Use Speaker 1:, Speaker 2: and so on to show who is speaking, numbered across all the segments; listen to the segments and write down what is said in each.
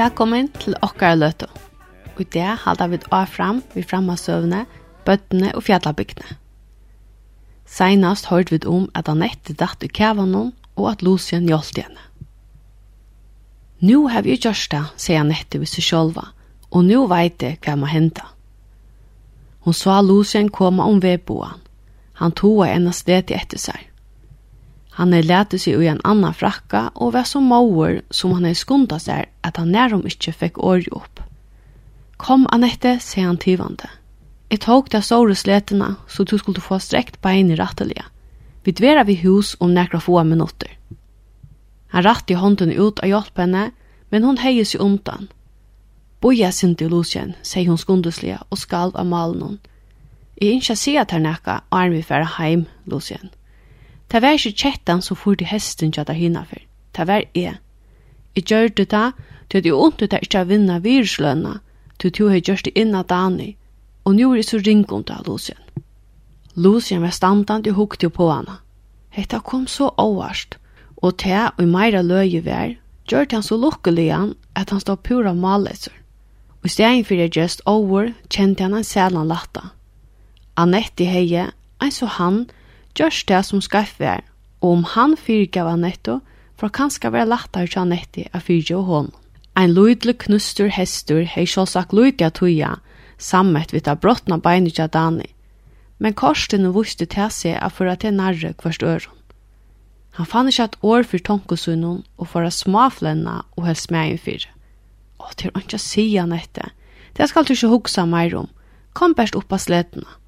Speaker 1: Velkommen til okkar løtu. Og det halda vi av fram vi framma søvne, bøttene og fjallabygdene. Seinast hørt vi om at Annette datt i kævanon og at Lucien hjalp henne. «Nu har vi gjort det», sier Annette ved seg sjølva, «og nu veit jeg hva må hente». Hun sa Lucien komme om vedboan. Han toa enn stedet etter seg. Han er lete seg i en annan frakka og var så mauer som han er skunda seg at han nærum ikkje fikk åri opp. Kom, Anette, sier han tivande. Jeg tok deg såre sletene, så du skulle få strekt bein i rattelige. Vi dverer vi hus om nekra få minutter. Han ratt i hånden ut av hjelp henne, men hun heier seg undan. Boja sin til Lucien, sier hun skundeslige og skalv av malen hon. Jeg ikke sier at her nekka, og er vi færre heim, Lucien. Ta var ikke kjettan som fyrt i hesten tjata hina fyr. Ta var jeg. Jeg gjør det da, til at jeg ondte det ikke å vinna viruslønna, til at jeg har gjørst det innan Dani, og nå er jeg så ring om det av Lucien. Lucien var standant og hukte på henne. Hetta kom så åvarst, og te og i meira løye vær, gjør det han så lukkelig han at han stod pura maleser. Og i stedet for jeg gjørst over, kjente han en sælan latta. Annette heie, en så han, gjørs det som skaff vær, og om han fyrgav Annetto, for kanskje være lattar til netti av fyrge og hånd. Ein lydelig knustur hestur hei sjålsak lydiga tuja, sammet vidt av brottna beinet av Dani, men korsten vuste til seg av for at det nærre hverst øron. Han fann ikke et år for tonkosunnen og for å og helst med en fyr. Å, til er ikke å si han etter. Det skal du ikke huske mer om. Kom best opp av sletene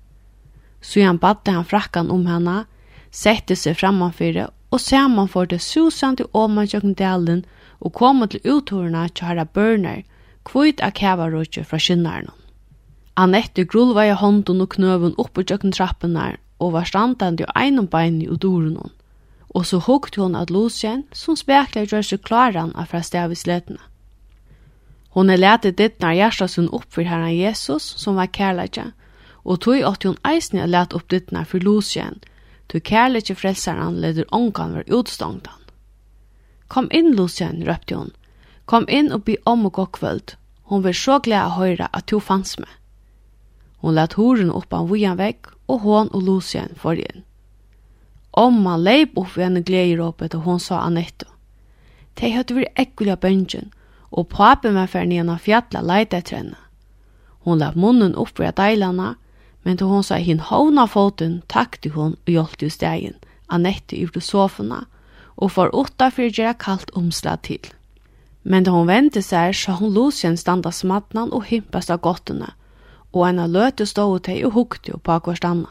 Speaker 1: så han badde han frakkan om henne, sette seg frammanfyrir og saman for det susande åman tjøkken delen og kom til uthårene til herra Børner, kvitt av kævarutje fra kynnaren. Annette grulva i hånden og knøven opp i tjøkken trappene og var standande og einom bein i udoren Og så hukte hon at Lucien, som spekler gjør seg klaran av fra stavisletene. Hon er letet ditt når hjertet sin opp for herren Jesus, som var kærlighet, og tog åtte hun eisne og let opp dittene for losjen, tog kærlighet frelseren leder ångan var utstångt han. Kom inn, losjen, røpte hun. Kom inn og by om og gå kvöld. Hun var så glede å høre at du fanns med. Hun let horen opp av vujan vekk, og hon og losjen for igjen. Omma leip opp ved henne gledjeråpet, og hon sa Annette. De hadde vært ekkelig av bøngen, og papen var ferdig igjen av fjallet leite etter henne. Hun la munnen opp ved deilene, Men då hon sa hin hovna foten takte hon og hjalp i stegen. Annette ur sofarna og for åtta för att göra kallt omslag till. Men då hon vände sig så hon Lucien standa smattnan och himpast av gottorna. Och av løte stod åt dig och hukte på hver stanna.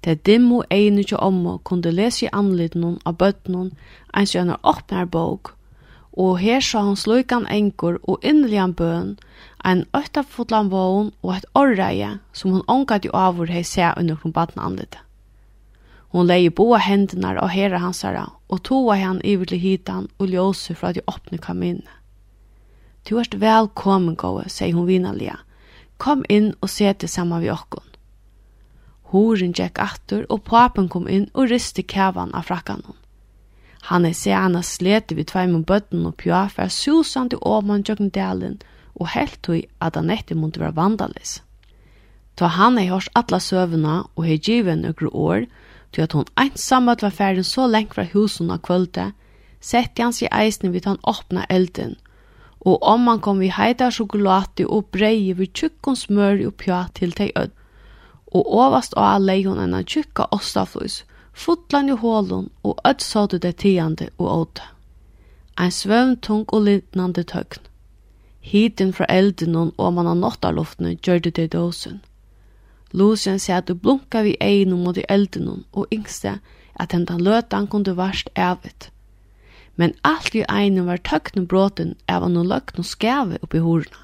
Speaker 1: Det dimmo einu til omma kunde lese i anledningen av bøttenen ens gjennom åpner bok, og her sa han sløykan enkor og innelian bøn, en øytafotlan vågen og eit orreie som hon ångat i avur hei se under hun badna anlit. Hon leie boa hendunar og hera hansara og toa han iver til hitan og ljósu fra de åpne kaminne. Du erst velkommen gåe, sier hun vinalia. Kom inn og sete saman vi okkon. Horen gikk atter, og papen kom inn og riste kævan av frakkanon. Han er se anna slete vi tveimun bøtten og pjua for susant i åman jøkken delen, og og helt tog at Annette måtte være vandalis. Ta han ei hørt atla søvna og hei givet nøkru år, til at hun einsammet var ferden så lengt fra husen av kvölde, sette han seg eisen vid han åpna elden, og om han kom vi heita sjokolade og brei vi tjukkon smør og pja til teg ød. Og ovast av lei hun enn tjukka ostaflus, fotlan i hålen og ød sådde det tiande og åte. Ein svøvn tung og lindnande tøgn. Hiten fra elden og man av nottarluftene gjør det til dåsen. Lucien sier at du blunka vi egnu mot i og yngste at hentan løtan kunde varst evet. Men alt i egnu var tøkne bråten av han og løkne skave oppi horna.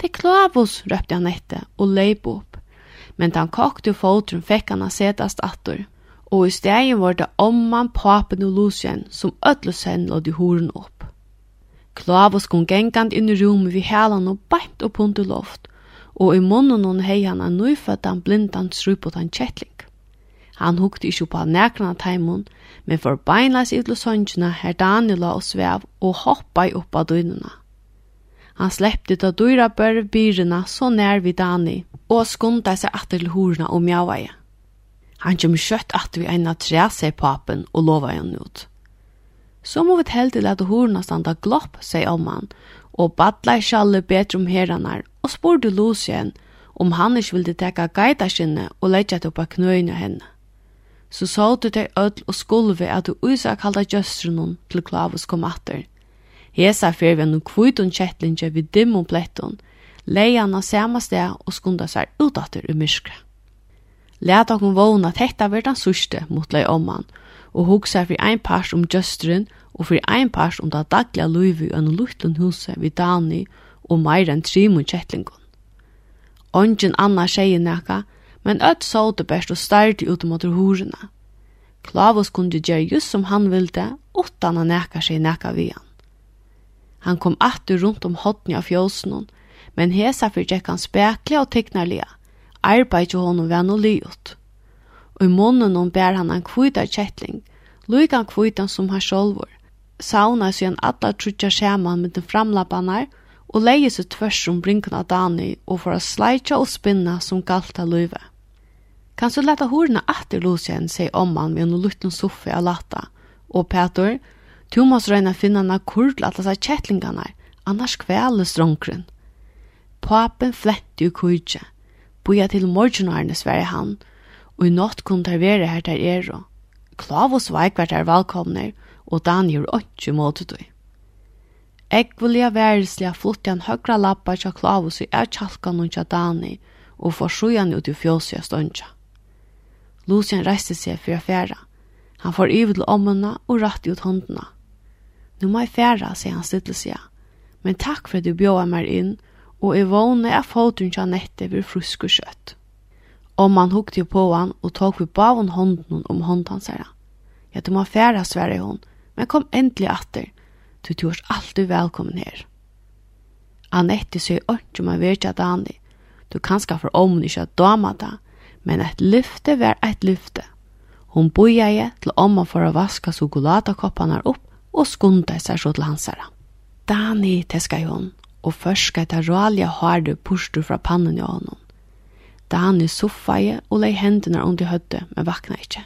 Speaker 1: Det klavus, røpte han etter og leip opp. Men da han kokte fotren fikk han a setast attor. Og i stegen var det omman, papen og Lucien som ødlusen låd i horen opp. Klavus kom gengand inn i rommet vi helan og beint opp under loft, og i munnen hon hei han en nøyføddan blindan strupotan kjettling. Han hukte ikkje på nekran av teimun, men for beinleis i til søngjene her Daniela og svev og hoppa i oppa døgnuna. Han sleppte til døyra bør byrene så nær vi Dani, og skunda seg atter til horna og mjavaie. Han kjem kjøtt at vi eina tre seg papen og lova henne ut. Så må vi helt til at horna standa glopp, sier omman, og badla i sjalle betre om heranar, og spurte Lucien om han ikke ville teka geita sinne og leggja det oppa knøyne henne. Så sa du til ødel og skulve at du uisa kalda gjøstrunnen til Klavus kom atter. Hesa fyr vi no kvitun kjettlinje vid dim og plettun, leia han av samme sted og skunda seg utatter i myskra. Læt okkur vågna at hetta verda surste mot lei omman, og og hugsa fyrir ein pars om Justin og fyrir ein pars om det dagliga løyvi og en luttlund huset vid Dani og meir enn trimun kjettlingun. Ongen anna tjeje neka, men öll så det best og stærdi ut mot horena. Klavos kunde gjøre just som han vilde, utan han neka seg neka vi han. Han kom atter rundt om hotni av fjósen men hesa fyrir tjekk han spekla og teknarlia. Arbeid jo honom vann og liot og i munnen hon bær han en kvita kettling, luikan kvitan som han sjolvor. Sauna sig alla trutja skärman med den framlappanar og leie seg tvers om brinken av Dani og for å sleitja og spinna som galt av løyve. Kan så leta horna atter Lucien, sier omman med en lutten soffe av lata. Og Petor, du måst røyna finna na kurdla atlas av kjettlingarna, annars kveles strånkren. Papen flette jo kujtje. Boja til morgenarne, sverre han, og i natt kom der være her der er og. Klav og sveik var der velkomner, og Dan gjør ikke måte du. Ekvelia vilja væreslig ha flott høyre lappa til Klavos i er tjalkan og til Dani, og får sjujan ut i fjøset jeg stundja. Lucian reiste seg for å færa. Han får ivet til ommene og rett ut håndene. «Nå må jeg færa», sier han stille seg. «Men takk for at du bjør meg inn, og jeg vågner jeg foten til Anette ved frusk og kjøtt.» Og man hukte jo på han og tok vi bavon hånden om hånden hans Ja, du må færa, sverre hon, men kom endelig atter. Du tjors alltid velkommen her. Annette sier ikke om jeg vet at han er. Du kan skaffe om ikke at dama da, men et lyfte var et lyfte. Hon jeg til omma for å vaska sokoladekoppene opp og skunda seg så til hans herre. Dani teska hon, og først skal ta rålige harde puster fra pannen i honom. Dani soffaje og lei hendene under høttet, men vakna ikkje.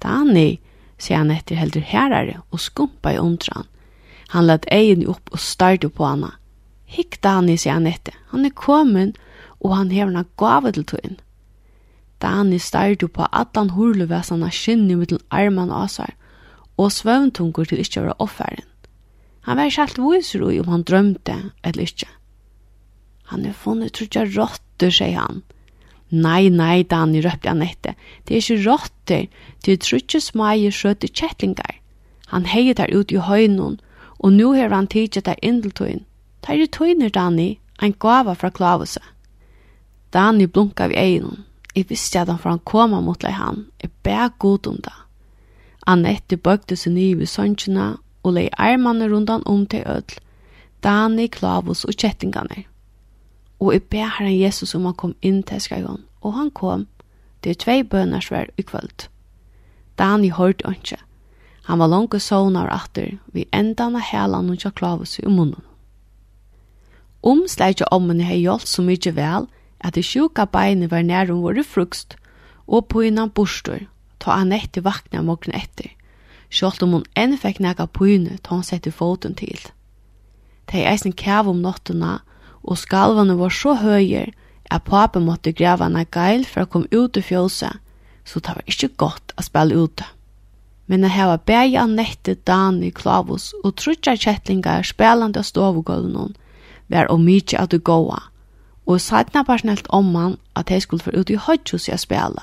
Speaker 1: Dani, sier han etter heldur herare og skumpa i undran. Han lett egen opp og starte på hana. Hikk Dani, sier han etter. Han er komin og han hever na gave til tøyen. Dani starte på allan hurluvesana skinni mittel arman asar og svøvntungur til ikkje å være offeren. Han var ikke alt viser om han drømte eller ikkje. Han er funnet trutja rotter, sier han. Nei, nei, Dani, røpte Annette. Det er ikke rotter, det er trutje smaie skjøte kjettlingar. Han heier der ut i høynun, og nu har han tidset der indeltøyen. Det er tøyner, Dani, en gava fra klavuset. Dani blunka vi egnon. Jeg visste at han for han koma mot lei han. Jeg ber god om det. Annette bøgde seg nye ved sønnsjene, og lei armene rundt han om til ødel. Dani, klavus og kjettingene. Og jeg ber Herren Jesus om han kom inn til skreven. Og han kom. Det er tvei bøners vær i kvöld. Dani han ikke. Han var langt og sovna av atter, vi endan av helan og kjaklavus i munnen. Omsleidja ommen hei gjort så mye vel, at de sjuka beinet var nærum våre frukst, og på innan bostor, ta han etter vakna morgen etter, sjålt om hun enn fikk nega på inne, ta han sette foten til. Det er eisen kæv om nottena, og skalvene var så høyer at papen måtte greve henne geil for å komme ut i fjøset, så det var ikke godt å spille ute. Men jeg har bæg av nettet klavus og trutja kjettlingar spelande av stovegulvnån var og mykje at det gåa, og sætna personelt om han at jeg skulle få ut i høytjus å spela.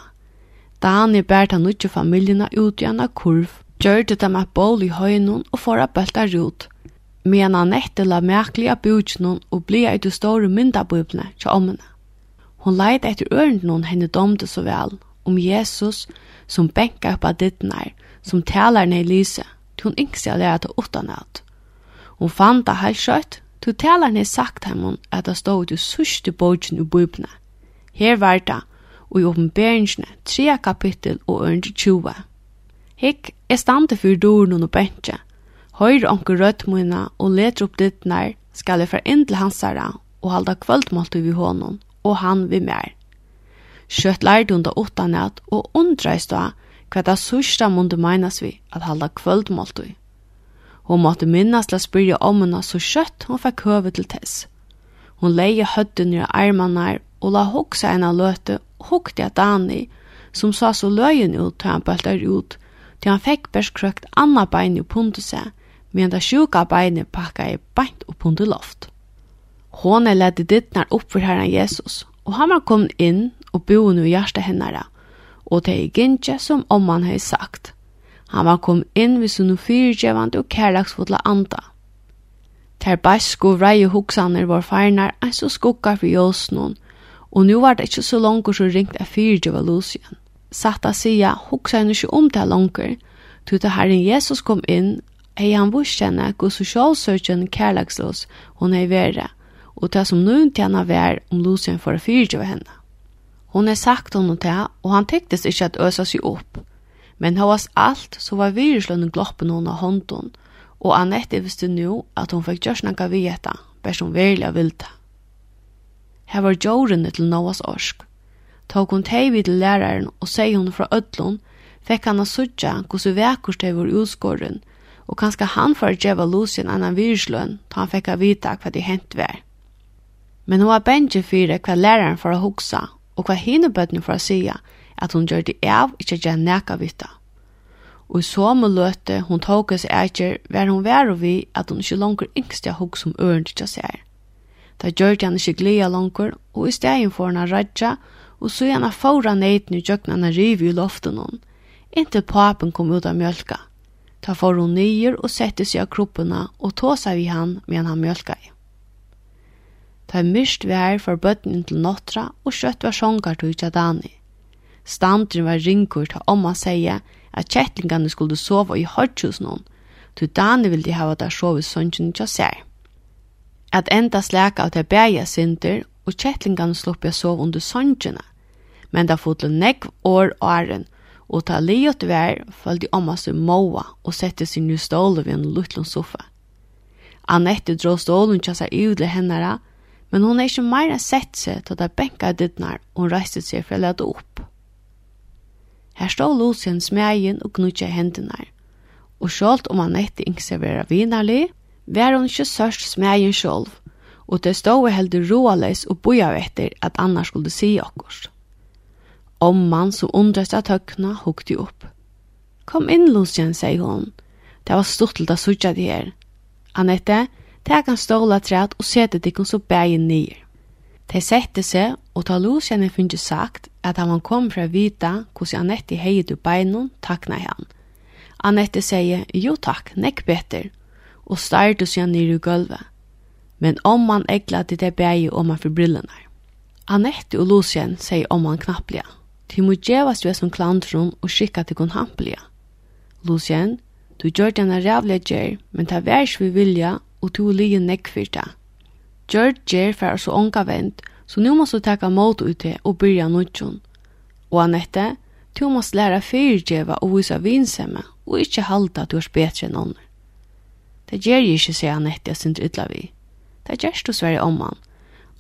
Speaker 1: Dani bært han utje familiena ut i anna kurv, gjørte dem et bål i høynån og får a bølta rut, men han etter la merkelig av bjudgjennom og ble eit du store myndabøyblene til ommene. Hon leit etter ørenden hon henne domte så vel, om Jesus som benka upp av dittnar, som talar nei lyse, til hun yngste jeg lære til åttan alt. Hon fann det helt skjøtt, til talar ned sagt henne at det stod ut i sørste bøyden i bøyblene. Her var det, og i åpenberingsene, tre kapittel og ørende 20. Hikk er stande for doren og bensje, Høyr onkur rødt mine og leter opp dittnar, skal jeg fra inn til hansara og halda kvöldmåltu vi honom, og han vi mer. Kjøtt lærte hun da åtta at, og undreist da, hva det sørste måtte menes vi at halda kvöldmåltu. Hun måtte minnes til å spyrja om henne så kjøtt hun fikk høve til tess. Hun leie høtten i armene og la hoksa av løte, hokte at Dani, som sa så løyen ut til han bøltar ut, til han fikk bærskrøkt anna bein i pundu seg, medan det sjuka beinet pakka i beint upp under loft. Hon är ledde dittnar opp for herren Jesus, og han var kommet inn og bo nu i hjertet hennara, og det er ikke som om han har sagt. Han var kommet inn ved sånne og fyrtjevande og kærlagsfotla anda. Ter basko vrei og hoksaner var feinar en så skukka for jåsnån, og nu var det ikke så langt så ringt av fyrtjeva Lucian. Satt a sia, hoksaner ikke om det langer, tog det herren Jesus kom inn hei han vurs gos god sosialsøkjen kærlagslås hon hei vera, og det som nun tjena vær om Lucien for å fyrtjøve henne. Hon hei sagt honom det, og han tyktes ikkje at øsa seg opp. Men hos alt så var viruslønnen gloppen hon av hånden, og Annette visste nu at hon fikk gjørs nanga vi etta, bærs hon verilig vilta. Her var djårene til Noahs orsk. Tog hon teivi til læraren og seg hon fra ødlån, fekk han a sudja hos vi vekkurs teiv ur utskåren, og kanskje han for får djeva Lucien annan virsløn, ta han fikk å vite hva det hent var. Men hun var bensje fire hva læreren for å hoksa, og hva hine bøttene for å sige, at hun gjør det av ikke gjør nekka vita. Og i så må løte hun tåke seg etter hver hun vær og vi at hun ikke langer yngste jeg hoksa om øren til seg. Da gjør det han ikke glede langer, og i stedet får han rødja, og så gjerne fåra neiten i jøkken han rive i loften hon, inntil papen kom ut av mjølka. Ta for hun nyer og sette seg av kroppene og tåsa vi han medan han mjölkade. Ta myrst vær for bøtten til nottra og kjøtt var sjongar til Dani. Standren var ringkur til omma seie at kjettlingane skulle sova i hodjus noen, til Dani ville de hava der sove sønnsyn til seg. At enda slæka av det bæja sinter og kjettlingane sluppia sova under sønnsynene, men da fotle negv år åren og og ta liot vær følte omma seg måa og sette sin nye stål ved en lutlund soffa. Annette dro stålen til seg udle hennara, men hon er ikke meira sett seg til det benka dittnar og hun reiste seg for å lade opp. Her stod Lucien smegen og gnutja hendene, og selv om Annette ikke seg være vinarlig, var hun ikke sørst smegen sjolv, og det stod heldig roales og boja etter at annars skulle si akkurat. Omman som undrast av tøkna hukte opp. Kom inn, Lucien, sier hun. Det var stortelt å sutja det her. Annette, det kan ståla træt og sette dikken så bægen nyer. De sette seg, og ta Lucien er funnet sagt at han kom fra vita hvordan Annette heiet du beinon, takna han. Annette sier, jo takk, nekk better, og starte seg nere i gulvet. Men omman egla til det bæge om man for brillene. Annette og Lucien sier omman knapplige. Ti må djevast jo som klantrum og skikka til kun hampelia. Lucien, du gjør den en rævlig gjer, men ta værs vi vilja og tu lige nekk for det. Gjør gjer for så ånka vent, så nu måst du taka mot ut det og byrja nudjon. Og Anette, du måst læra fyrdjeva og visa vinsemme og ikkje halda at du er betre enn ånder. Det gjer jeg ikkje, sier Anette, jeg synes ytla vi. Det gjerst du sverre om han.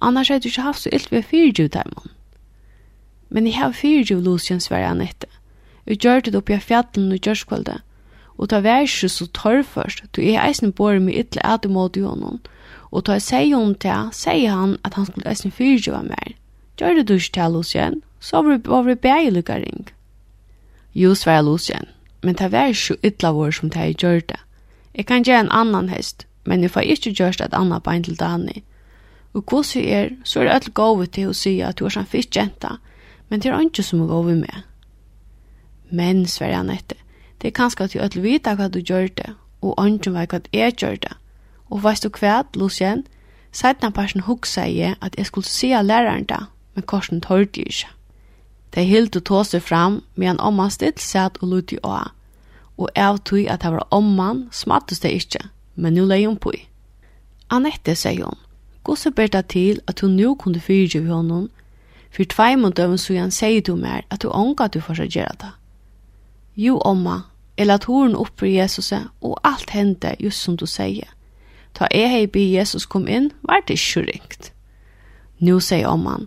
Speaker 1: Annars har du ikkje haft så ylt ved fyrdjeva Men jeg har fyrir jo Lucien sverre Anette. Jeg gjør det oppi av fjallen og gjørskvalde. Og ta vær ikke så tørr først, du er eisen bor med ytle æte mot i honom. Og ta seg om til, sier han at han skulle eisen fyrir jo av mer. Gjør det du ikke til Lucien, så var vi bæg lukka ring. Jo, sverre Lucien, men ta vær ikke så ytle vår som ta jeg gjør det. Jeg kan gjøre en annan hest, men jeg får ikke gjørst et annet bein til Dani. Og hvordan er, så er det alt gode til å si at du er sånn fiskjenta, men men det er ikke som å gå over med. Men, sverre han etter, det er kanskje at du ødel vita hva du gjør det, og ikke vet hva jeg gjør det. Og veist du hva, Lucien, seitna parsen hugsa jeg at jeg skulle se læreren da, men korsen tørte jeg ikke. De hilt og seg fram, medan omman stilt satt og lut i å. Og jeg tog at det var omman, smattes det ikke, men nu leie hun på i. Annette, sier hun, Gosse ber det til at hun nu kunne fyrtje ved honom, For tveim og døven så han sier du mer at du ånga du får seg gjøre det. Jo, omma, jeg la toren opp for Jesus, og alt hendte just som du sier. Ta jeg hei by Jesus kom inn, var det ikke ringt. Nå sier omman,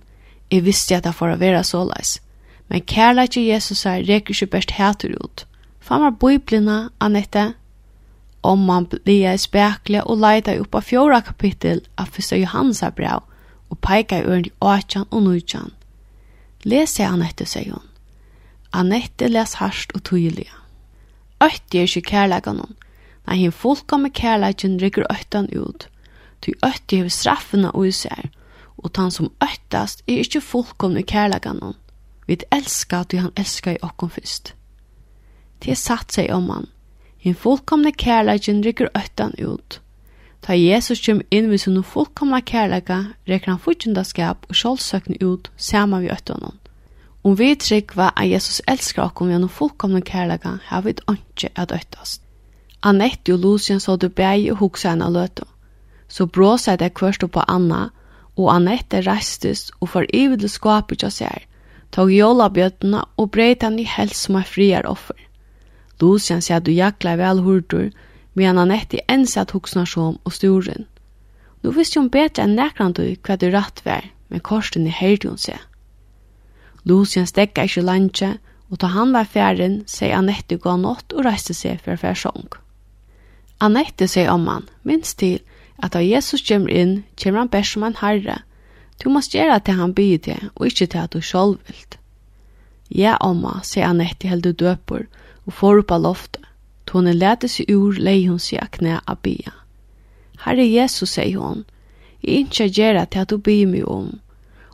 Speaker 1: jeg visste at det får være såleis. Men kærlighet til Jesus er reker ikke best hæter ut. Fan var biblina, Anette. Omman blir spekle og leita opp av fjorda kapittel av 1. Johannes brev og peika i øren i 8 og 9. Lese Annette, sier hun. Annette les harst og tydelig. Øtti er ikke kærleggen hun. Nei, hinn fullkomme kærleggen rykker øtten ut. Ty øtti hever straffene og især. Og han som øttast er ikke fullkomne kærleggen hun. Vi elskar ty han elskar i okken først. Det satt seg om han. Hinn fullkomne kærleggen rykker Øttan ut. Ta Jesus kjem inn við sinu fullkomna kærleika, rekker han fortjundaskap og sjálfsøkne ut sama við øttunum. Om vi tryggva at Jesus elskar okkum gjennom fullkomna kærleika, har vi ikke at øttast. Annette og Lucien så du bæg og hugsa henne løtu. Så bråsa det kvørst på Anna, og Annette reistes og for ividle skapet jeg ser, tog jola bjøttene og breit henne i helst som er friar offer. Lucien sier du jakla vel hurdur, medan Annette er enn sett huksnarsom og sturen. Nå visste hun bedre enn nekrand du hva du rett var, men korsten i hørte hun seg. Lucien stekka ikkje landje, og ta han var færen, sier Annette gå nått og reiste seg for fær fersong. Annette sier om han, minst til, at da Jesus kommer inn, kommer han bare som en herre. Du må gjøre til han byr til, og ikke til at du selv vil. Ja, omma, sier Annette held du døper, og får opp av loftet. Tå hon lærte seg ur, lei hun seg akne a bia. Herre Jesus, sier hon, jeg ikke gjør til at du byr meg om.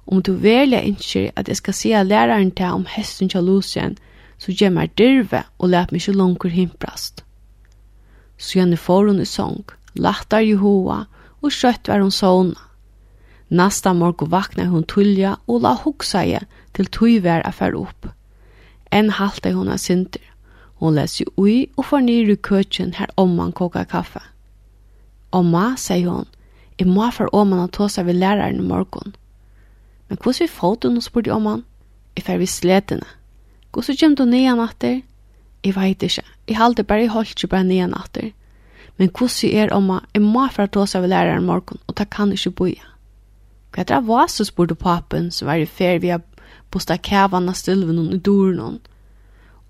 Speaker 1: Om du velger ikke at jeg skal si læreren til om hesten til Lucien, så gjør meg dyrve og lær meg ikke langer himprast. Så gjerne får hun i sång, lattar Jehova og skjøtt var hun såna. Nasta morgo vakna hun tullja og la hoksa i til tøyver affær opp. En halte hun av synder Hon les jo ui og får nyr i køkjen her omman koka kaffe. Omma, sier hon, jeg må for omman å tåse ved læreren i morgen. Men hvordan vi fått hun, spurte omman. Jeg fer vi sletene. Hvordan kom du nye natter? Jeg vet ikke. Jeg halte bare i holdt ikke bare nye natter. Men hvordan er omma, jeg må for å tåse ved læreren i morgen, og det kan ikke boja. Hva er det var så spurte papen, som var i fer vi har bostet kævene stille ved noen i doren noen.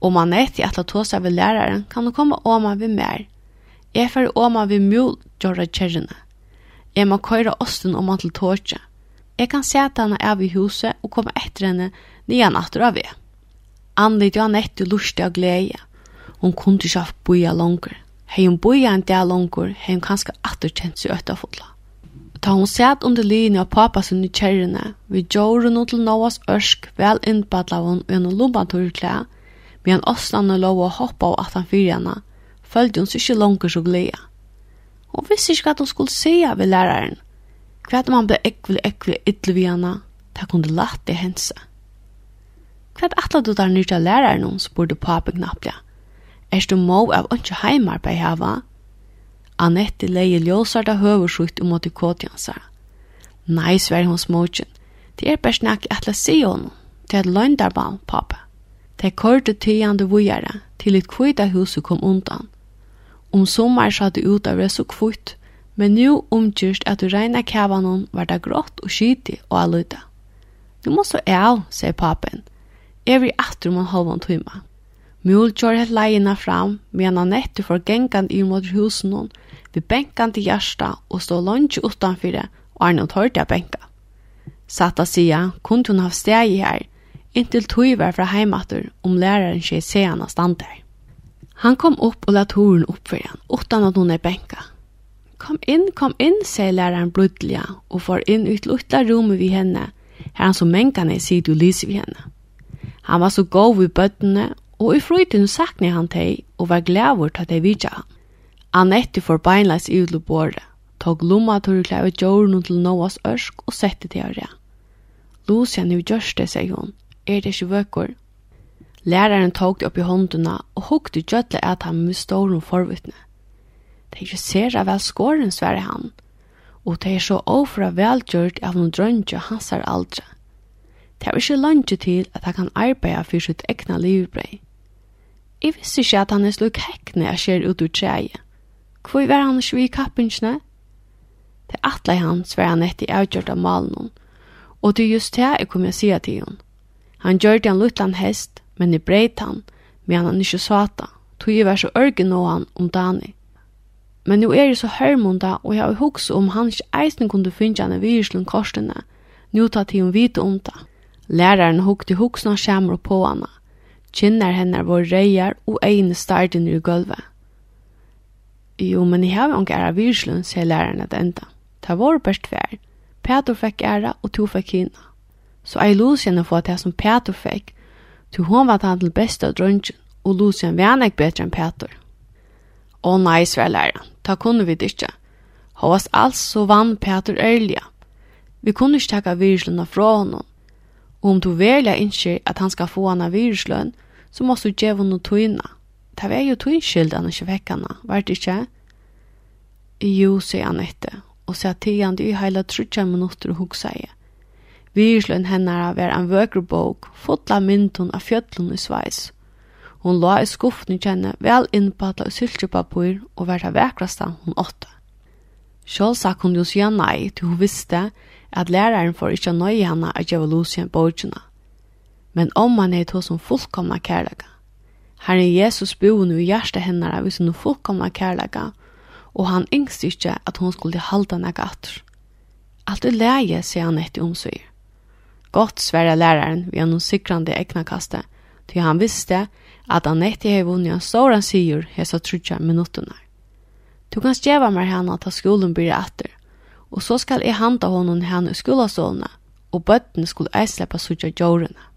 Speaker 1: Om man er til at ta seg ved læreren, kan du komme oma ved mer. Jeg fer oma ved mjul, gjør det kjærene. Jeg må køyre osten om han til tåsa. Jeg kan se at han er av i huset og komme etter henne nye natter av det. Andy jo han etter lustig og glede. Hun kunne ikke ha boia langer. Hei hun boia en del langer, hei hun kanskje atter kjent seg øtafodla. Ta hon sæt under linje av pappa sin i kjærene, vi gjorde noe til Noahs ørsk vel innbadla hun og en lommaturklæ, Men Østlande lov å hoppe av at han fyrir henne, følte hun seg ikke langer så glede. Hun visste ikke hva hun skulle seia av læreren. Hva er man ble ekvel, ekvel, ytterlig vi henne, da kunne lagt det hense. Hva er atla du der nytt av læreren hun, spurte pape knapplega. Er du må av ønske heimarbeid hava? Annette leie ljósarda høverskytt om åt i kåtjansa. Nei, sver hun småkjen. Det er bare snakk at atla si hon. Det er et løgndarban, pappa. De korte tygjande vujere til et kvita huset kom undan. Om sommer sa det ut av det så kvitt, men nu omkyrst at du regna kavanon var det grått og skytig og alluta. Du må så el, sier papen. Jeg vil atter om en halvann tøyma. Mjol kjør helt leina fram, men han etter for gengan i mot husen hon, vi benkan til hjärsta og stå lunge utanfyrir, og Arnold hørte jeg benka. Satt a sia, kunne hun ha steg her, inntil tog var fra heimater om læreren seg seana der. Han kom opp og la toren opp for han, utan at hun er benka. Kom inn, kom inn, sier læreren blodliga, og får inn ut lukta rommet vi henne, her han så mengane sier og lyser vi henne. Han var så god vid bøttene, og i frøyden sakne han teg, og var glævur til at jeg vidja han. Annette får beinleis i utlåbordet, tog lomma til å klæve jorden til Noahs ørsk og sette til å rea. Lucian er jo gjørste, sier hun, er det ikke vøkker. Læreren tog det opp i håndene og hukte gjødle at han med stolen forvittne. Det er ikke ser av vel skåren, sverre han, og det er så overfra velgjørt av noen drønge hans er aldre. Det er ikke langt til at han kan arbeide for sitt egna livbrei. Jeg visste ikke at han er slik hekkene jeg ser ut ur treet. Hvor var han ikke i kappingsene? Det atle han sver han etter avgjørt av malen, og det er just det jeg kommer å si til henne. Han gjørte en luttan hest, men i breit han, men han ikke svata, tog jeg var så ørge nå han om Dani. Men nu er jeg så hørmunda, og jeg har hukse om han ikke eisen kunne finne henne virslund korsene, nu tatt hun vite om det. Læreren hukte hukse og skjemmer på henne. Kinnar hennar var reier og egne starten i gulvet. Jo, men jeg har ikke æra virslund, sier læreren at enda. Det var best vær. Peter fikk æra, og to fikk hinna så er Lucian få det som Peter fikk, til hun var den til beste drøntgen, og Lucian var han ikke bedre enn Peter. Å nei, svær læreren, ta kunne vi det ikke. Hås alls så vann Peter ærlige. Vi kunne ikke takke virslene fra henne. Og om du velger ikke at han skal få henne virsløn, så må du gjøre henne tøyne. Det var jo tøynskyld han ikke fikk henne, var det ikke? Jo, sier han etter, og sier til han det i hele 30 minutter og hukse jeg. Virsløn hennara var en vøkru bók, fotla myndun av fjöllun i sveis. Hon la i skuffni kjenne vel innpatla i syltjupapur og var det vekrasta hon åtta. Sjål sa hun jo sida nei til hun visste at læraren får ikkje nøye henne at gjeva Lucien. Men om man er to som fullkomna kærlega. Herre Jesus bo nu i hjertet hennara vis hun fullkomna kærlega, og han yngst ikkje at hon skulle halda nega atter. Alt er leie, sier han etter omsøyer. Godt sværa læraren vi annon sikrande egna kaste, til han visste at han netti hei vunni en stora sigur hesa trutja minuttuna. Du kan stjeva meg hana ta skolen byrja atter, og så skal jeg handa honom hana i skolastålna, og bøtten skulle eislepa sutja djorena.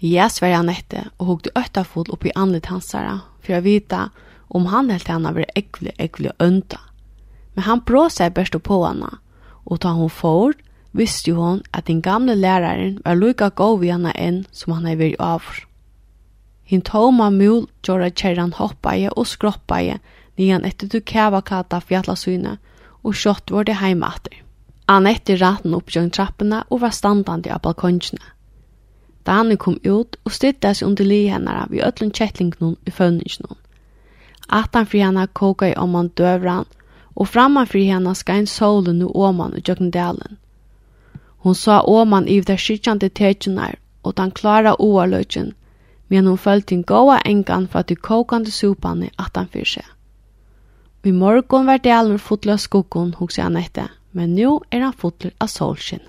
Speaker 1: Jeg sverja nette og hugde øttafod oppi anlit hansara, for å vita om han helt henne var ekvile, ekvile ønta. Men han brå seg best på henne, og ta hon får, visste hon at den gamle læraren var lukka god vi henne enn som han er vært av. Hinn tåma mul gjorde kjerran hoppaie og skroppaie nian etter du kæva kata fjallasyne, og sjått var det heima atter. Anette ratten opp gjøng trappene og var standande av balkongene. Danne kom ut og stidde seg under li hennara vi ötlun kjettlingnon i fønningsnon. Atan fri henne koka i oman døvran, og framan fri henne ska en solen nu oman i djøkken delen. Hon sa åman i det skitjande tegenar og den klara oarløgjen, men hon følte en gåa engan fra du kokande supane atan han fyrir seg. I morgon var delen fotla av skogen, hos jeg Anette, men nu er han fotler av solskinn.